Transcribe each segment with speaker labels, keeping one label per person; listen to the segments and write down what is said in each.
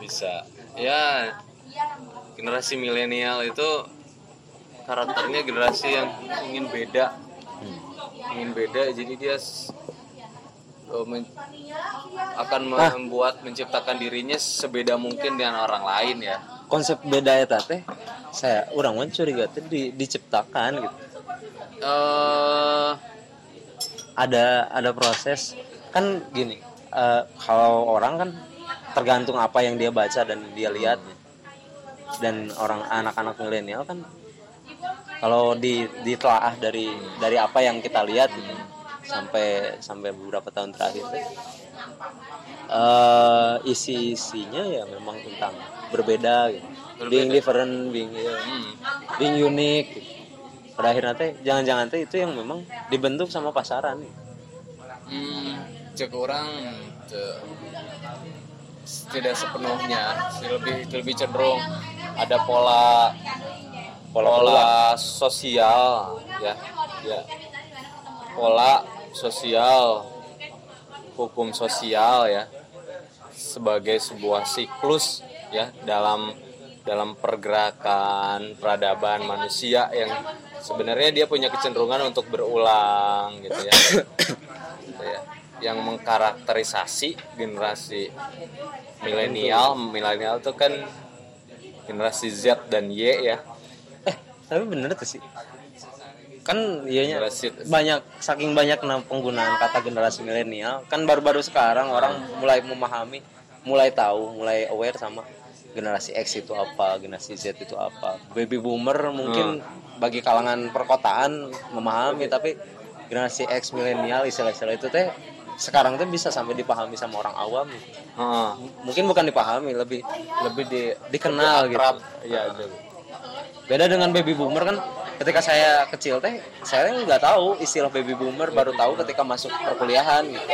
Speaker 1: bisa. Ya generasi milenial itu karakternya generasi yang ingin beda. Ingin beda jadi dia eh, men- akan membuat menciptakan dirinya sebeda mungkin dengan orang lain ya.
Speaker 2: Konsep beda eta teh saya orang mah curiga di, diciptakan gitu.
Speaker 1: Eh
Speaker 2: ada ada proses. Kan gini eh, kalau orang kan tergantung apa yang dia baca dan dia lihat dan orang anak-anak milenial kan kalau di ditelaah dari dari apa yang kita lihat gitu, sampai sampai beberapa tahun terakhir tuh, eh isi isinya ya memang tentang berbeda gitu. being different being ya,
Speaker 1: hmm,
Speaker 2: being unik gitu. pada akhirnya teh jangan-jangan teh itu yang memang dibentuk sama pasaran gitu.
Speaker 1: hmm, cek orang te- tidak sepenuhnya lebih lebih cenderung ada pola
Speaker 2: Pola
Speaker 1: pola sosial ya ya pola sosial hukum sosial ya sebagai sebuah siklus ya dalam dalam pergerakan peradaban manusia yang sebenarnya dia punya kecenderungan untuk berulang Gitu ya. yang mengkarakterisasi generasi milenial. Milenial itu kan generasi Z dan Y ya.
Speaker 2: Eh tapi bener tuh sih. Kan ianya
Speaker 1: generasi
Speaker 2: banyak saking banyak penggunaan kata generasi milenial kan baru-baru sekarang orang mulai memahami mulai tahu mulai aware sama generasi X itu apa generasi Z itu apa. Baby boomer mungkin bagi kalangan perkotaan memahami tapi generasi X milenial istilah-istilah itu teh sekarang tuh bisa sampai dipahami sama orang awam
Speaker 1: Heeh.
Speaker 2: mungkin bukan dipahami lebih
Speaker 1: lebih di
Speaker 2: dikenal gitu
Speaker 1: akrab. ya itu.
Speaker 2: beda dengan baby boomer kan ketika saya kecil teh saya nggak tahu istilah baby boomer baru tahu ketika masuk perkuliahan gitu.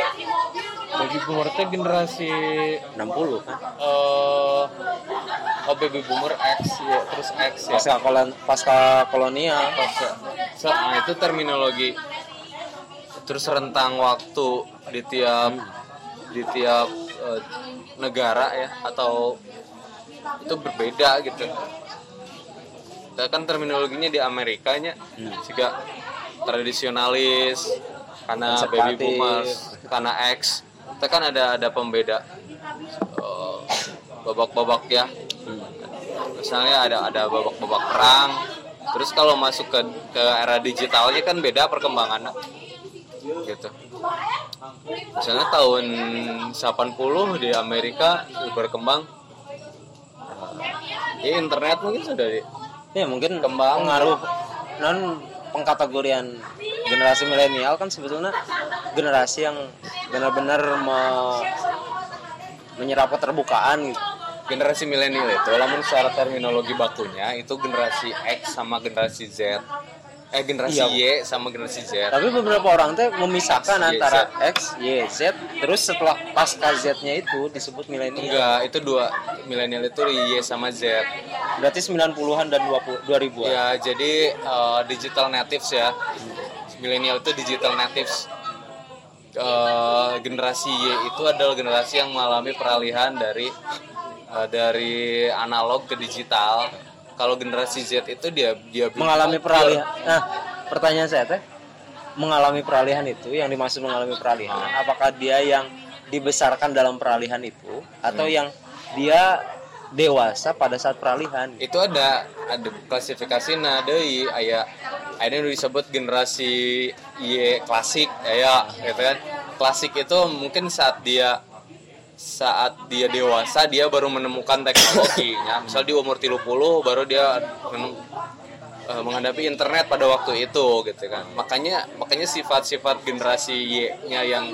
Speaker 1: baby boomer itu generasi
Speaker 2: 60 kan?
Speaker 1: Eh oh baby boomer X ya terus X ya.
Speaker 2: Pasca kolon pasca kolonial.
Speaker 1: So, nah, itu terminologi terus rentang waktu di tiap di tiap eh, negara ya atau itu berbeda gitu. Nah, kan terminologinya di Amerikanya juga tradisionalis karena baby boomers karena X. Itu kan ada ada pembeda eh, babak-babak ya. Misalnya ada ada babak-babak perang. Terus kalau masuk ke ke era digitalnya kan beda perkembangannya gitu misalnya tahun 80 di Amerika berkembang eh, ya internet mungkin sudah di,
Speaker 2: ya mungkin
Speaker 1: Kembang.
Speaker 2: pengaruh non pengkategorian generasi milenial kan sebetulnya generasi yang benar-benar me- menyerap keterbukaan gitu.
Speaker 1: generasi milenial itu namun secara terminologi bakunya itu generasi X sama generasi Z eh generasi
Speaker 2: Iya.
Speaker 1: Y sama generasi Z
Speaker 2: Tapi beberapa orang teh memisahkan
Speaker 1: X, Y,
Speaker 2: antara X, Y, Z, terus setelah pasca Z-nya itu disebut milenial.
Speaker 1: enggak itu dua milenial itu Y sama Z
Speaker 2: Berarti 90-an dan 20 2000-an.
Speaker 1: Ya, jadi eh, digital natives ya. Milenial itu digital natives. Eh, generasi Y itu adalah generasi yang mengalami peralihan dari eh, dari analog ke digital. Kalau generasi Z itu dia dia
Speaker 2: mengalami peralihan. Nah, pertanyaan saya teh mengalami peralihan itu yang dimaksud mengalami peralihan, apakah dia yang dibesarkan dalam peralihan itu atau yang dia dewasa pada saat peralihan?
Speaker 1: itu ada ada klasifikasi nah deui aya ada yang disebut generasi Y klasik ya gitu kan klasik itu mungkin saat dia saat dia dewasa dia baru menemukan teknologi ya misal di umur 30 baru dia eh, menghadapi internet pada waktu itu gitu kan. Makanya makanya sifat-sifat generasi Y-nya yang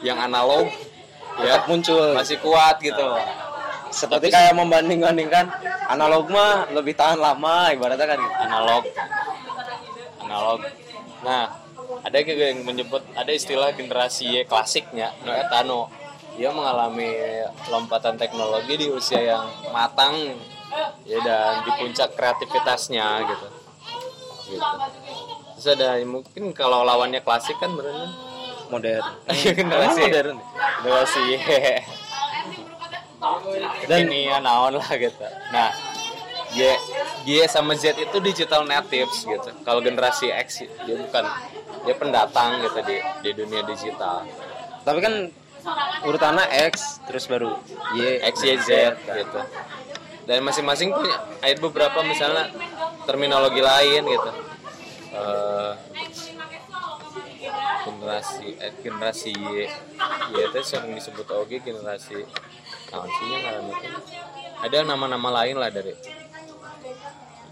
Speaker 1: yang analog ya
Speaker 2: Tetap muncul.
Speaker 1: masih kuat gitu.
Speaker 2: Seperti kayak membanding-bandingkan analog mah lebih tahan lama ibaratnya kan gitu.
Speaker 1: analog. Analog. Nah ada juga yang menyebut ada istilah generasi Y klasiknya no etano dia mengalami lompatan teknologi di usia yang matang. Ya dan di puncak kreativitasnya gitu. Gitu. Terus ada mungkin kalau lawannya klasik kan berarti
Speaker 2: modern.
Speaker 1: generasi
Speaker 2: Emang modern.
Speaker 1: generasi dan ini ya naon lah gitu. Nah Y Y sama Z itu digital natives gitu. Kalau generasi X dia bukan. Dia pendatang gitu di di dunia digital.
Speaker 2: Tapi kan urutannya X terus baru Y
Speaker 1: X Y Z gitu. Dan masing-masing punya ada beberapa misalnya terminologi lain gitu. Uh, generasi eh, generasi Y. Y itu sering disebut oke generasi sih itu ada nama-nama lain lah dari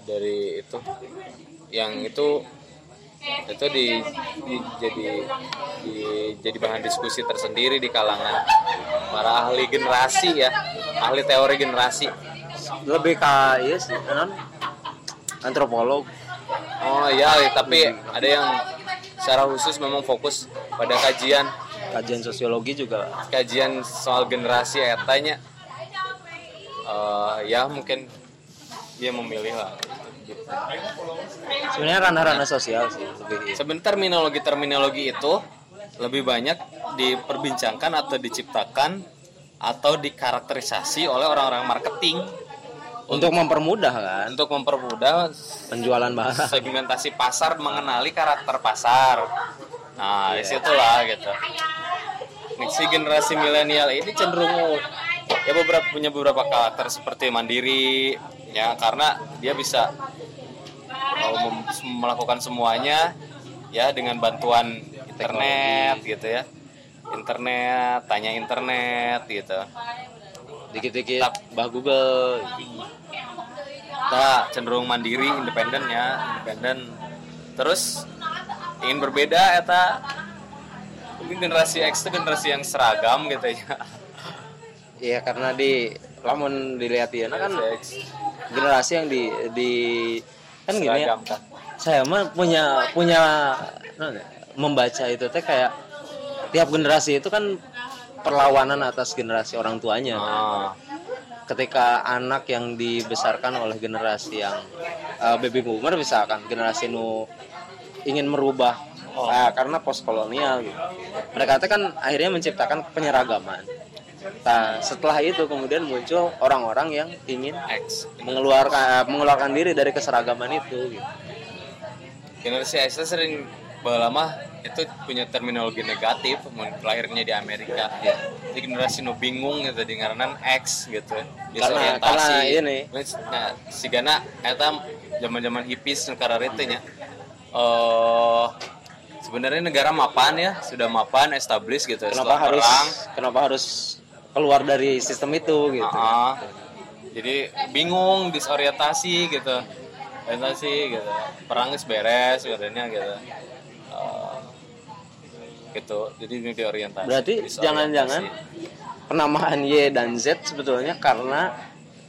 Speaker 1: dari itu. Yang itu itu di, di jadi di, jadi bahan diskusi tersendiri di kalangan para ahli generasi ya ahli teori generasi.
Speaker 2: Lebih ke ya sih kan antropolog.
Speaker 1: Oh iya tapi ada yang secara khusus memang fokus pada kajian.
Speaker 2: Kajian sosiologi juga.
Speaker 1: Kajian soal generasi etanya. Uh, ya mungkin dia memilih lah.
Speaker 2: Sebenarnya ranah-ranah sosial sih
Speaker 1: lebih sebenarnya terminologi terminologi itu lebih banyak diperbincangkan atau diciptakan atau dikarakterisasi oleh orang-orang marketing.
Speaker 2: Untuk mempermudah kan?
Speaker 1: Untuk mempermudah
Speaker 2: penjualan barang.
Speaker 1: segmentasi pasar mengenali karakter pasar. Nah yeah. di situlah gitu. Si generasi milenial ini cenderung ya beberapa punya beberapa karakter seperti mandiri ya karena dia bisa uh, melakukan semuanya ya dengan bantuan internet gitu ya. Internet tanya internet gitu.
Speaker 2: Dikit-dikit bah Google.
Speaker 1: Kita cenderung mandiri independen ya independen. Terus ingin berbeda eta mungkin generasi X itu generasi yang seragam gitu ya
Speaker 2: iya karena di lamun dilihat ya kan generasi yang di di kan gini ya kan? saya mah punya punya membaca itu teh kayak tiap generasi itu kan perlawanan atas generasi orang tuanya kan? ah ketika anak yang dibesarkan oleh generasi yang uh, baby boomer misalkan generasi nu ingin merubah oh. uh, karena post kolonial gitu. mereka itu kan akhirnya menciptakan penyeragaman nah setelah itu kemudian muncul orang-orang yang ingin X mengeluarkan uh, mengeluarkan diri dari keseragaman itu gitu.
Speaker 1: generasi X sering lama itu punya terminologi negatif lahirnya di Amerika ya. di generasi nu bingung gitu di ngaran X gitu
Speaker 2: karena, karena ini
Speaker 1: nah si Gana eta zaman zaman hippies negara itu nya uh, sebenarnya negara mapan ya sudah mapan established gitu
Speaker 2: kenapa harus perang. kenapa harus keluar dari sistem itu gitu uh -huh.
Speaker 1: jadi bingung disorientasi gitu orientasi gitu perang beres katanya gitu gitu jadi ini diorientasi
Speaker 2: berarti jangan-jangan penamaan Y dan Z sebetulnya karena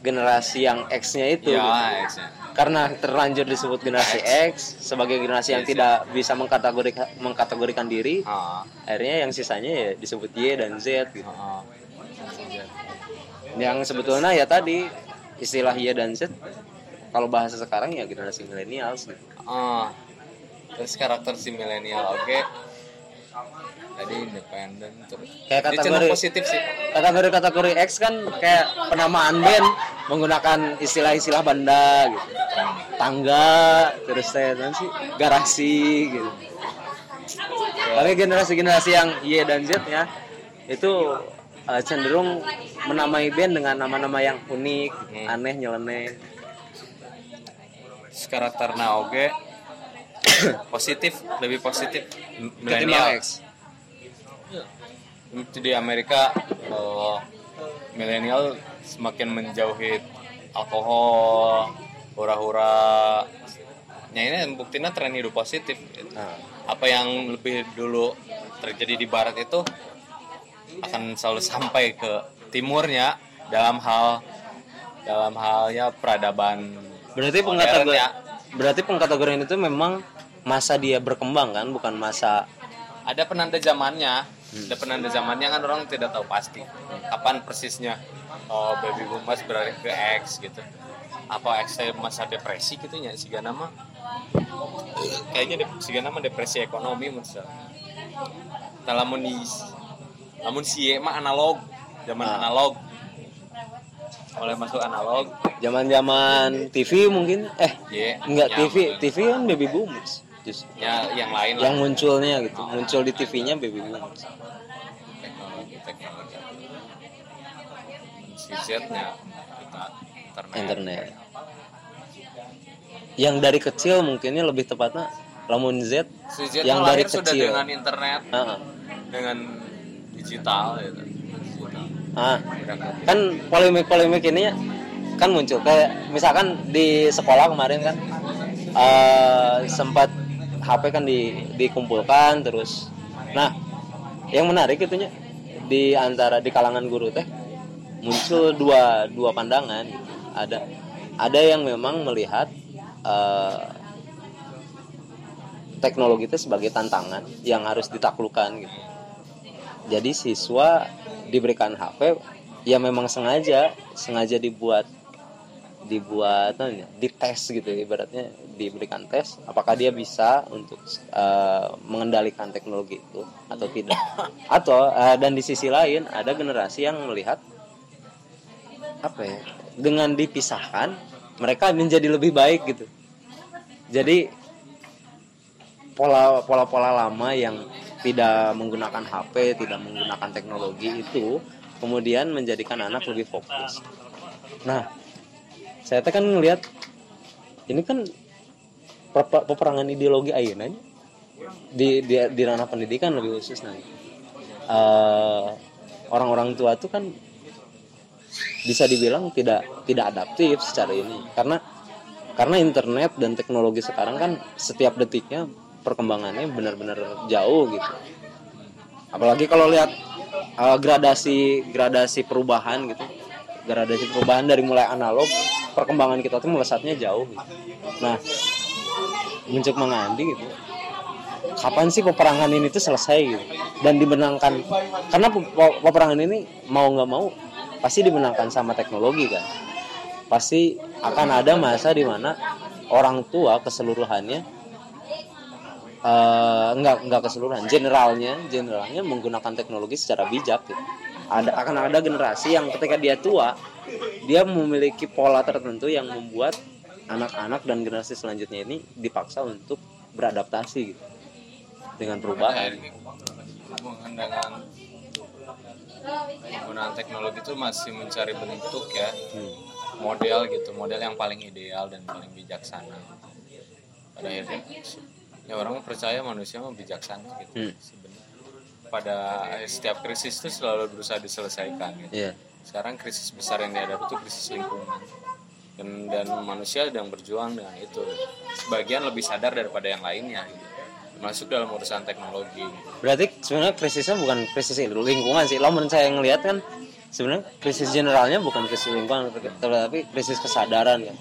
Speaker 2: generasi yang X-nya itu
Speaker 1: ya, gitu. X-nya.
Speaker 2: karena terlanjur disebut generasi X, X sebagai generasi yang tidak bisa mengkategorikan mengkategorikan diri ha. akhirnya yang sisanya ya disebut Y dan Z gitu ha. Yang sebetulnya ya tadi istilah Y dan Z kalau bahasa sekarang ya generasi milenial gitu.
Speaker 1: Ah. Terus karakter si milenial oke. Okay jadi independen terus
Speaker 2: kayak kategori positif sih kategori kategori X kan kayak penamaan band menggunakan istilah-istilah banda gitu tangga terus saya sih garasi gitu tapi generasi-generasi yang Y dan Z ya itu uh, cenderung menamai band dengan nama-nama yang unik hmm. aneh nyeleneh.
Speaker 1: Karakter Naoge positif lebih positif. Milenial X itu di Amerika uh, milenial semakin menjauhi alkohol hura-hura. Ya ini buktinya tren hidup positif. Nah. apa yang lebih dulu terjadi di barat itu akan selalu sampai ke timurnya dalam hal dalam halnya peradaban
Speaker 2: berarti pengkategorian ya. berarti pengkategorian itu memang masa dia berkembang kan bukan masa
Speaker 1: ada penanda zamannya hmm. ada penanda zamannya kan orang tidak tahu pasti kapan persisnya oh, baby boomers beralih ke X gitu apa X masa depresi gitu ya sih nama kayaknya sih nama depresi ekonomi menurut namun di namun si mah analog. Zaman nah. analog. Mulai masuk analog.
Speaker 2: Zaman zaman TV mungkin. Eh
Speaker 1: ya
Speaker 2: enggak
Speaker 1: ya,
Speaker 2: TV
Speaker 1: mungkin.
Speaker 2: TV kan baby boomers justru.
Speaker 1: Ya yang lain
Speaker 2: yang
Speaker 1: lah
Speaker 2: munculnya gitu muncul di TV-nya baby boomers.
Speaker 1: Teknologi teknologi. Si Z-nya kita internet,
Speaker 2: internet. Yang dari kecil mungkinnya lebih tepatnya lamun Z
Speaker 1: si Z
Speaker 2: yang dari
Speaker 1: sudah
Speaker 2: kecil.
Speaker 1: dengan internet.
Speaker 2: Ah,
Speaker 1: dengan digital gitu
Speaker 2: ah. Kan polemik-polemik ini kan muncul. Kayak misalkan di sekolah kemarin kan eh, sempat HP kan di, dikumpulkan terus. Nah yang menarik itunya di antara di kalangan guru teh muncul dua dua pandangan. Ada ada yang memang melihat eh, teknologi itu sebagai tantangan yang harus ditaklukkan gitu jadi siswa diberikan HP ya memang sengaja sengaja dibuat dibuat apa ya, dites gitu ibaratnya diberikan tes apakah dia bisa untuk eh, mengendalikan teknologi itu atau tidak. Atau eh, dan di sisi lain ada generasi yang melihat apa ya dengan dipisahkan mereka menjadi lebih baik gitu. Jadi pola pola pola lama yang tidak menggunakan HP tidak menggunakan teknologi itu kemudian menjadikan anak lebih fokus. Nah saya teh kan ngelihat ini kan pe- peperangan ideologi ayeuna di, di di ranah pendidikan lebih khusus nanti Eh, orang-orang tua tuh kan bisa dibilang tidak tidak adaptif secara ini. Karena karena internet dan teknologi sekarang kan setiap detiknya perkembangannya benar-benar jauh gitu. Apalagi kalau lihat eh, gradasi gradasi perubahan gitu. Gradasi perubahan dari mulai analog perkembangan kita tuh melesatnya jauh gitu. nah muncul mengandi gitu kapan sih peperangan ini tuh selesai gitu? Dan dimenangkan karena pe- pe- peperangan ini mau nggak mau pasti dimenangkan sama teknologi kan. Pasti akan ada masa di mana orang tua keseluruhannya eh enggak enggak keseluruhan. Generalnya generalnya menggunakan teknologi secara bijak gitu. ada akan ada generasi yang ketika dia tua dia memiliki pola tertentu yang membuat anak-anak dan generasi selanjutnya ini dipaksa untuk beradaptasi gitu. Dengan perubahan.
Speaker 1: Dengan penggunaan teknologi itu masih mencari bentuk ya.
Speaker 2: Hmm.
Speaker 1: model gitu. Model yang paling ideal dan paling bijaksana. Pada akhirnya ya orang percaya manusia mah bijaksana gitu
Speaker 2: Hmm.
Speaker 1: sebenarnya pada setiap krisis itu selalu berusaha diselesaikan gitu
Speaker 2: Iya.
Speaker 1: sekarang krisis besar yang dihadapi itu krisis lingkungan dan dan manusia sedang berjuang dengan itu sebagian lebih sadar daripada yang lainnya gitu. masuk dalam urusan teknologi
Speaker 2: Berarti sebenarnya krisisnya bukan krisis lingkungan sih. Lo menurut saya ngelihat kan sebenarnya krisis generalnya bukan krisis lingkungan tapi krisis kesadaran kan.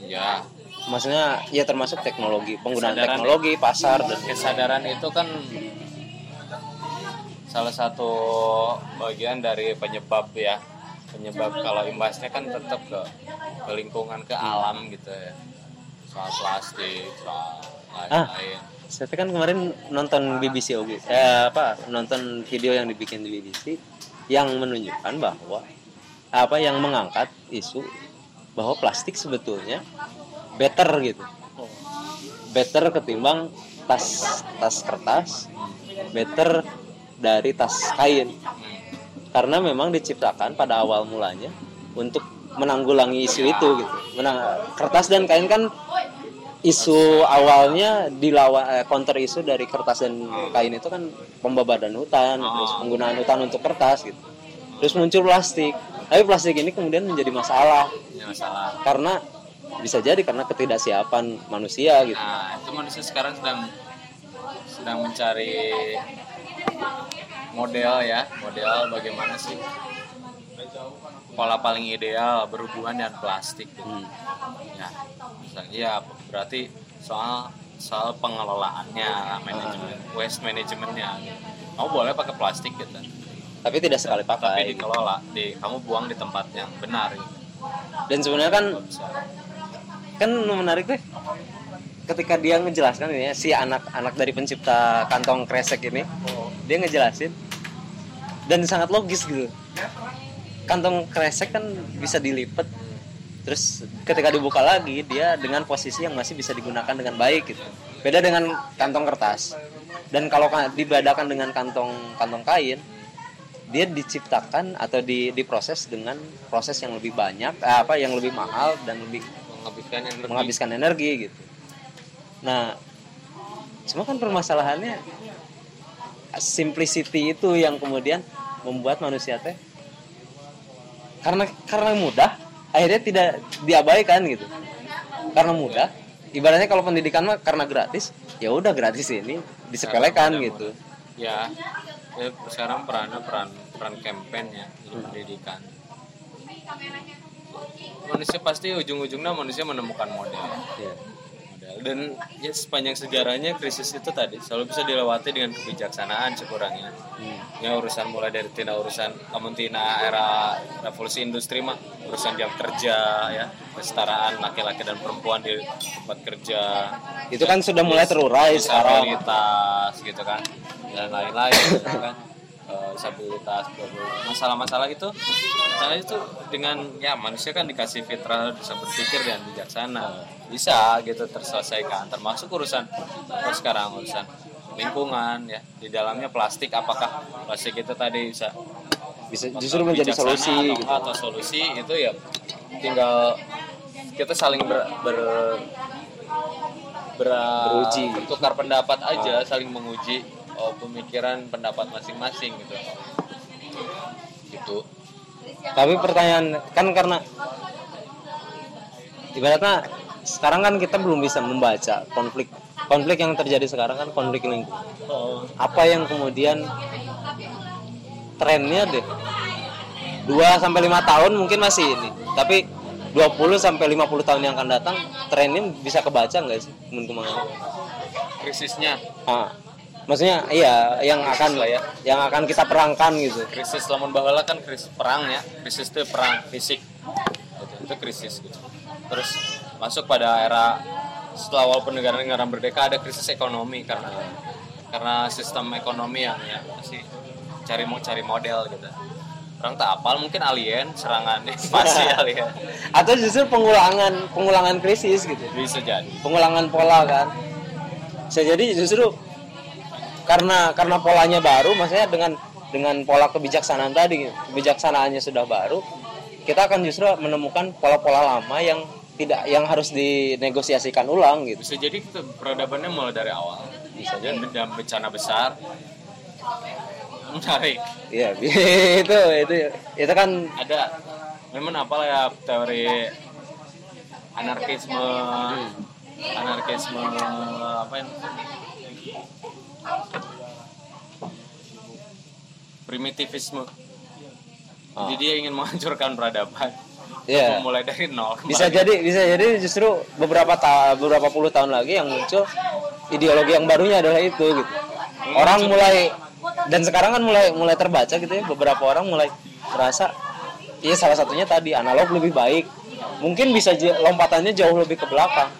Speaker 1: ya
Speaker 2: Maksudnya ya termasuk teknologi, penggunaan
Speaker 1: Kesadaran.
Speaker 2: teknologi, pasar dan
Speaker 1: kesadaran itu kan salah satu bagian dari penyebab ya. Penyebab kalau imbasnya kan tetap ke, ke lingkungan ke alam gitu ya. Soal plastik soal lain-lain.
Speaker 2: saya kan kemarin nonton BBC Ogi, eh, apa nonton video yang dibikin di BBC yang menunjukkan bahwa apa yang mengangkat isu bahwa plastik sebetulnya better gitu. Better ketimbang tas tas kertas. Better dari tas kain. Karena memang diciptakan pada awal mulanya untuk menanggulangi isu itu gitu. Menang kertas dan kain kan isu awalnya dilawan eh, counter isu dari kertas dan kain itu kan pembabadan hutan terus penggunaan hutan untuk kertas gitu. Terus muncul plastik. Tapi plastik ini kemudian menjadi masalah.
Speaker 1: Masalah.
Speaker 2: Karena bisa jadi karena ketidaksiapan manusia gitu
Speaker 1: nah itu manusia sekarang sedang sedang mencari model ya model bagaimana sih pola paling ideal berhubungan dengan plastik gitu.
Speaker 2: Hmm.
Speaker 1: ya misalnya ya berarti soal soal pengelolaannya manajemen waste manajemennya kamu boleh pakai plastik gitu
Speaker 2: tapi tidak sekali
Speaker 1: tapi
Speaker 2: pakai gitu.
Speaker 1: dikelola di kamu buang di tempat yang benar gitu.
Speaker 2: dan sebenarnya kan. Kan menarik deh ketika dia ngejelaskan ini ya, si anak-anak dari pencipta kantong kresek ini dia ngejelasin dan sangat logis gitu. Kantong kresek kan bisa dilipat terus ketika dibuka lagi dia dengan posisi yang masih bisa digunakan dengan baik gitu. Beda dengan kantong kertas. Dan kalau ka- dibedakan dengan kantong kantong kain dia diciptakan atau di, diproses dengan proses yang lebih banyak eh, apa yang lebih mahal dan lebih
Speaker 1: menghabiskan energi
Speaker 2: menghabiskan energi gitu. Nah, cuma kan permasalahannya simplicity itu yang kemudian membuat manusia teh karena karena mudah akhirnya tidak diabaikan gitu. Karena mudah, ibaratnya kalau pendidikan mah karena gratis, ya udah gratis ini disepelekan gitu.
Speaker 1: ya, ya sekarang perannya peran peran campaign ya di
Speaker 2: Hmm.
Speaker 1: pendidikan manusia pasti ujung-ujungnya manusia menemukan model.
Speaker 2: Ya.
Speaker 1: model. Dan ya sepanjang sejarahnya krisis itu tadi selalu bisa dilewati dengan kebijaksanaan sekurangnya.
Speaker 2: Hmm.
Speaker 1: ya urusan mulai dari tina urusan namun tina era revolusi industri mah urusan jam kerja ya. Kesetaraan laki-laki dan perempuan di tempat kerja.
Speaker 2: Itu kan sudah mulai terurai sekarang.
Speaker 1: gitu kan. Dan lain-lain gitu kan Eh, disabilitas masalah-masalah itu karena itu dengan ya manusia kan dikasih fitrah bisa berpikir dan bijaksana bisa gitu terselesaikan termasuk urusan apa sekarang urusan lingkungan ya di dalamnya plastik apakah plastik itu tadi bisa
Speaker 2: Bisa justru menjadi solusi
Speaker 1: atau,
Speaker 2: gitu.
Speaker 1: atau solusi itu ya tinggal kita saling ber, ber, ber-
Speaker 2: Beruji.
Speaker 1: bertukar pendapat aja saling menguji oh, pemikiran pendapat masing-masing gitu. Gitu.
Speaker 2: Tapi pertanyaan kan karena ibaratnya sekarang kan kita belum bisa membaca konflik konflik yang terjadi sekarang kan konflik lingkungan.
Speaker 1: oh,
Speaker 2: Apa yang kemudian trennya deh? 2 sampai 5 tahun mungkin masih ini. Tapi 20 sampai 50 tahun yang akan datang trennya bisa kebaca nggak sih? Menurut ke mana?
Speaker 1: krisisnya.
Speaker 2: Ah, maksudnya iya yang akan
Speaker 1: lah ya.
Speaker 2: yang akan kita perangkan gitu.
Speaker 1: krisis lamun baheula kan krisis perang ya krisis itu perang fisik gitu. itu krisis gitu terus masuk pada era setelah walaupun negara-negara merdeka ada krisis ekonomi karena karena sistem ekonomi yang ya masih cari mau cari model gitu orang tak apal mungkin alien serangan invasi alien
Speaker 2: Atau justru pengulangan pengulangan krisis gitu.
Speaker 1: bisa jadi
Speaker 2: pengulangan pola kan bisa jadi justru karena karena polanya baru maksudnya dengan dengan pola kebijaksanaan tadi kebijaksanaannya sudah baru kita akan justru menemukan pola-pola lama yang tidak yang harus dinegosiasikan ulang gitu.
Speaker 1: Bisa jadi kita peradabannya mulai dari awal. Bisa jadi. dan bencana besar. Menarik.
Speaker 2: Iya, itu itu itu kan
Speaker 1: ada. Memang apa ya teori anarkisme anarkisme apa ini primitivisme. Jadi dia ingin menghancurkan peradaban.
Speaker 2: Iya.
Speaker 1: mulai dari nol
Speaker 2: bisa
Speaker 1: kembali.
Speaker 2: jadi bisa jadi justru beberapa ta beberapa puluh tahun lagi yang muncul ideologi yang barunya adalah itu gitu. Orang mulai dan sekarang kan mulai mulai terbaca gitu ya beberapa orang mulai merasa iya salah satunya tadi analog lebih baik. Mungkin bisa lompatannya jauh lebih ke belakang.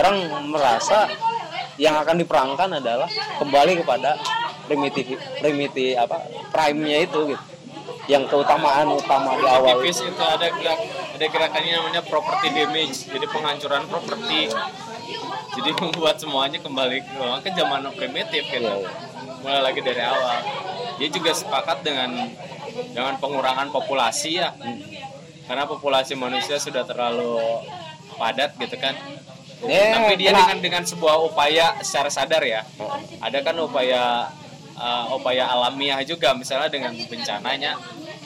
Speaker 2: Orang merasa yang akan diperangkan adalah kembali kepada primitif primitif apa prime-nya itu gitu. Yang keutamaan utama di awal
Speaker 1: Aktivis itu. Ada gerak, ada gerakannya namanya property damage jadi penghancuran properti. Jadi membuat semuanya kembali ke zaman primitif gitu.
Speaker 2: Iya, iya.
Speaker 1: mulai lagi dari awal. Dia juga sepakat dengan dengan pengurangan populasi ya. Karena populasi manusia sudah terlalu padat gitu kan
Speaker 2: Eh,
Speaker 1: tapi dia
Speaker 2: kena-
Speaker 1: dengan dengan sebuah upaya secara sadar ya. Ada kan upaya uh, upaya alamiah juga misalnya dengan bencananya.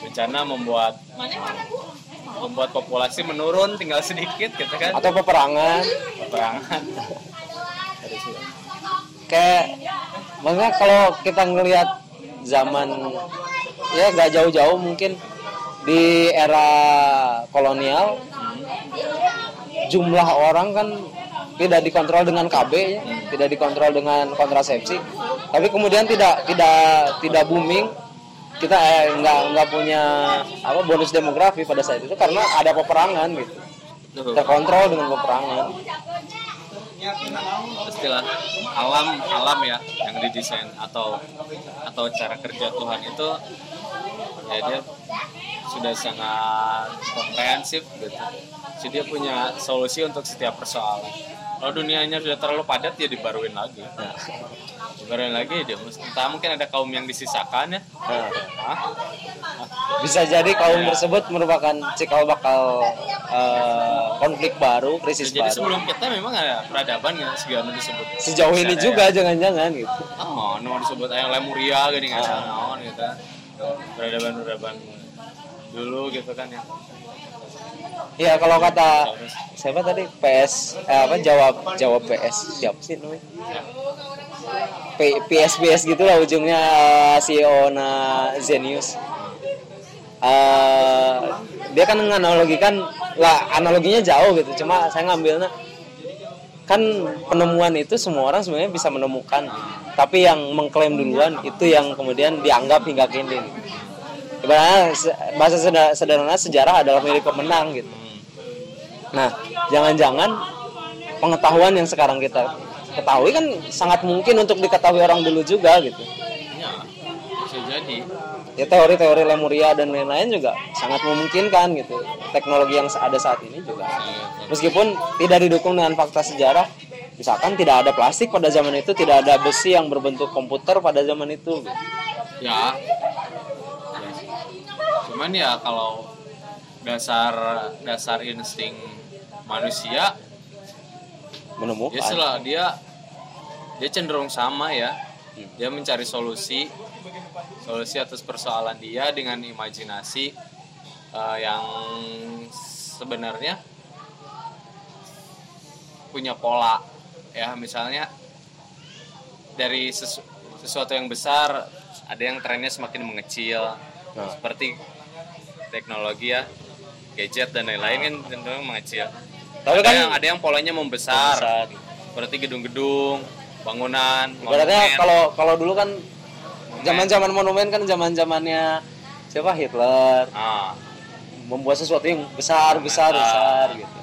Speaker 1: Bencana membuat membuat populasi menurun tinggal sedikit gitu kan?
Speaker 2: Atau peperangan.
Speaker 1: Peperangan.
Speaker 2: Kayak maksudnya kalau kita ngelihat zaman ya gak jauh-jauh mungkin di era kolonial jumlah orang kan tidak dikontrol dengan KB ya, tidak dikontrol dengan kontrasepsi. Tapi kemudian tidak tidak tidak booming. Kita eh, nggak nggak punya apa bonus demografi pada saat itu karena ada peperangan gitu. Terkontrol dengan peperangan.
Speaker 1: Istilah alam alam ya yang didesain atau atau cara kerja Tuhan itu ya dia sudah sangat komprehensif gitu. Jadi dia punya solusi untuk setiap persoalan kalau dunianya sudah terlalu padat ya dibaruin lagi.
Speaker 2: Nah,
Speaker 1: dibaruin lagi dia mesti- entah mungkin ada kaum yang disisakan ya.
Speaker 2: Nah. Bisa jadi kaum tersebut merupakan cikal bakal eh, konflik baru, krisis
Speaker 1: jadi
Speaker 2: baru.
Speaker 1: sebelum kita memang ada peradaban ya segala disebut.
Speaker 2: Sejauh ini
Speaker 1: Ada
Speaker 2: juga
Speaker 1: ya.
Speaker 2: jangan-jangan gitu.
Speaker 1: oh no disebut ayam lemuria gini nggak salah naon gitu. Peradaban peradaban dulu gitu kan ya
Speaker 2: Ya kalau kata siapa tadi? PS eh, apa jawab jawab PS siapa sih namanya? PSBS gitu lah ujungnya eh, CEO na Zenius. Eh, dia kan menganalogikan lah analoginya jauh gitu. Cuma saya ngambilnya kan penemuan itu semua orang sebenarnya bisa menemukan. Tapi yang mengklaim duluan itu yang kemudian dianggap hingga kini ibaratnya bahasa seder- sederhana sejarah adalah milik pemenang gitu. Nah jangan-jangan pengetahuan yang sekarang kita ketahui kan sangat mungkin untuk diketahui orang dulu juga gitu.
Speaker 1: Ya bisa jadi.
Speaker 2: Ya teori-teori Lemuria dan lain-lain juga sangat memungkinkan gitu. Teknologi yang ada saat ini juga. Meskipun tidak didukung dengan fakta sejarah misalkan tidak ada plastik pada zaman itu tidak ada besi yang berbentuk komputer pada zaman itu. Gitu.
Speaker 1: ya cuman ya kalau dasar dasar insting manusia
Speaker 2: menemukan.
Speaker 1: ya setelah dia dia cenderung sama ya. Dia mencari solusi solusi atas persoalan dia dengan imajinasi eh, yang sebenarnya punya pola ya. Misalnya dari sesu- sesuatu yang besar ada yang trennya semakin mengecil.
Speaker 2: Nah.
Speaker 1: seperti teknologi ya gadget dan lain-lain kan cenderung mengecil
Speaker 2: Tapi
Speaker 1: ada
Speaker 2: kan-
Speaker 1: yang ada yang polanya membesar,
Speaker 2: Besar.
Speaker 1: seperti gedung-gedung bangunan
Speaker 2: Ibaratnya
Speaker 1: monumen.
Speaker 2: kalau kalau dulu kan zaman-zaman monumen kan zaman-zamannya siapa Hitler
Speaker 1: ah,
Speaker 2: membuat sesuatu yang besar besar besar gitu.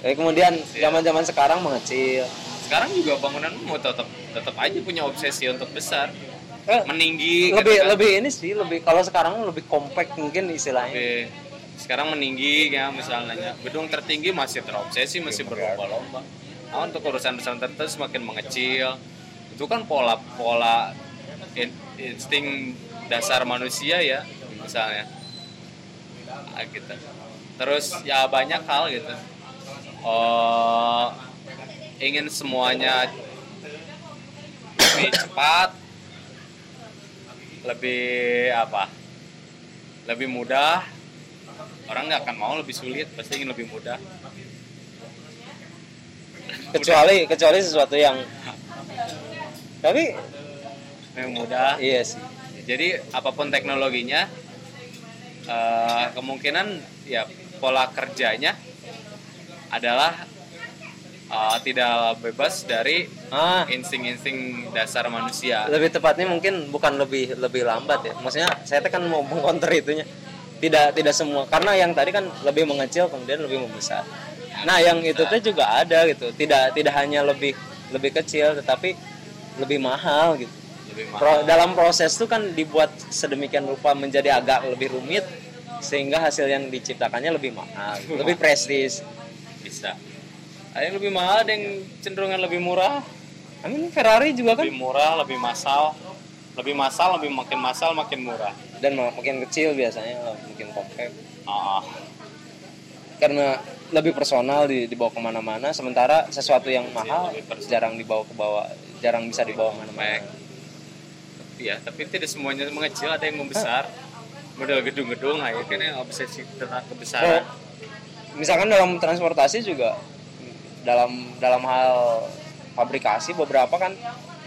Speaker 2: Tapi kemudian
Speaker 1: Iya.
Speaker 2: zaman-zaman sekarang mengecil.
Speaker 1: sekarang juga bangunan mau tetap tetap aja punya obsesi untuk besar
Speaker 2: Eh,
Speaker 1: meninggi
Speaker 2: lebih
Speaker 1: gitu kan.
Speaker 2: lebih ini sih lebih kalau sekarang lebih compact mungkin istilahnya.
Speaker 1: Lebih- sekarang meninggi ya misalnya. Gedung tertinggi masih terobsesi masih berlomba-lomba. nah, untuk urusan-urusan tertentu semakin mengecil. Itu kan pola pola in- insting dasar manusia ya misalnya. Ah, gitu. Terus ya banyak hal gitu. Oh ingin semuanya lebih cepat lebih apa? Lebih mudah. Orang nggak akan mau lebih sulit. Pasti ingin lebih mudah.
Speaker 2: Kecuali kecuali sesuatu yang tapi
Speaker 1: lebih mudah.
Speaker 2: Iya sih.
Speaker 1: jadi apa pun teknologinya eh, kemungkinan ya pola kerjanya adalah eh, tidak bebas dari
Speaker 2: Ah,
Speaker 1: insting-insting dasar manusia
Speaker 2: lebih tepatnya mungkin bukan lebih lebih lambat ya. Maksudnya saya kan mau mengcounter itunya. Tidak tidak semua karena yang tadi kan lebih mengecil kemudian lebih membesar. Nah, yang itu teh juga ada gitu. Tidak tidak hanya lebih lebih kecil tetapi lebih mahal gitu.
Speaker 1: lebih mahal
Speaker 2: Pro- dalam proses itu kan dibuat sedemikian rupa menjadi agak lebih rumit sehingga hasil yang diciptakannya lebih mahal, lebih prestis.
Speaker 1: bisa ada yang lebih mahal ada yang cenderungan lebih murah
Speaker 2: Amin Ferrari juga kan?
Speaker 1: Lebih murah lebih massal lebih massal lebih makin massal makin murah.
Speaker 2: Dan mak- makin kecil biasanya mungkin compact
Speaker 1: ah.
Speaker 2: Karena lebih personal di dibawa ke mana-mana sementara sesuatu yang mahal
Speaker 1: lebih personal.
Speaker 2: jarang dibawa ke bawah jarang bisa dibawa ke
Speaker 1: mana-mana. Tapi ya tapi tidak semuanya mengecil ada yang membesar. Model gedung-gedung nah itu kan yang obsesi tentang kebesaran.
Speaker 2: Misalkan dalam transportasi juga dalam dalam hal fabrikasi beberapa kan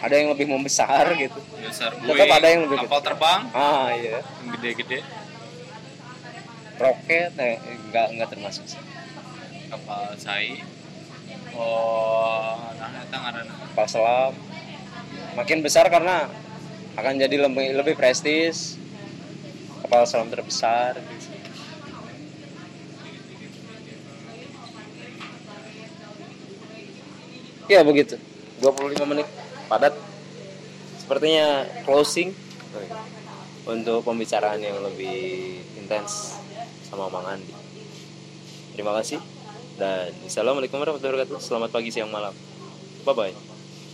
Speaker 2: ada yang lebih membesar gitu.
Speaker 1: Besar
Speaker 2: Tetap ada yang lebih
Speaker 1: kapal terbang.
Speaker 2: Ah iya.
Speaker 1: Yang gede-gede.
Speaker 2: Roket eh, enggak enggak termasuk sih.
Speaker 1: kapal sai. Oh nah itu ngaranna
Speaker 2: kapal selam. Makin besar karena akan jadi lebih lebih prestis. Kapal selam terbesar. gitu. Ya begitu 25 menit padat sepertinya closing untuk pembicaraan yang lebih intens sama Mang Andi. Terima kasih dan assalamualaikum warahmatullahi wabarakatuh. Selamat pagi siang malam. Bye bye.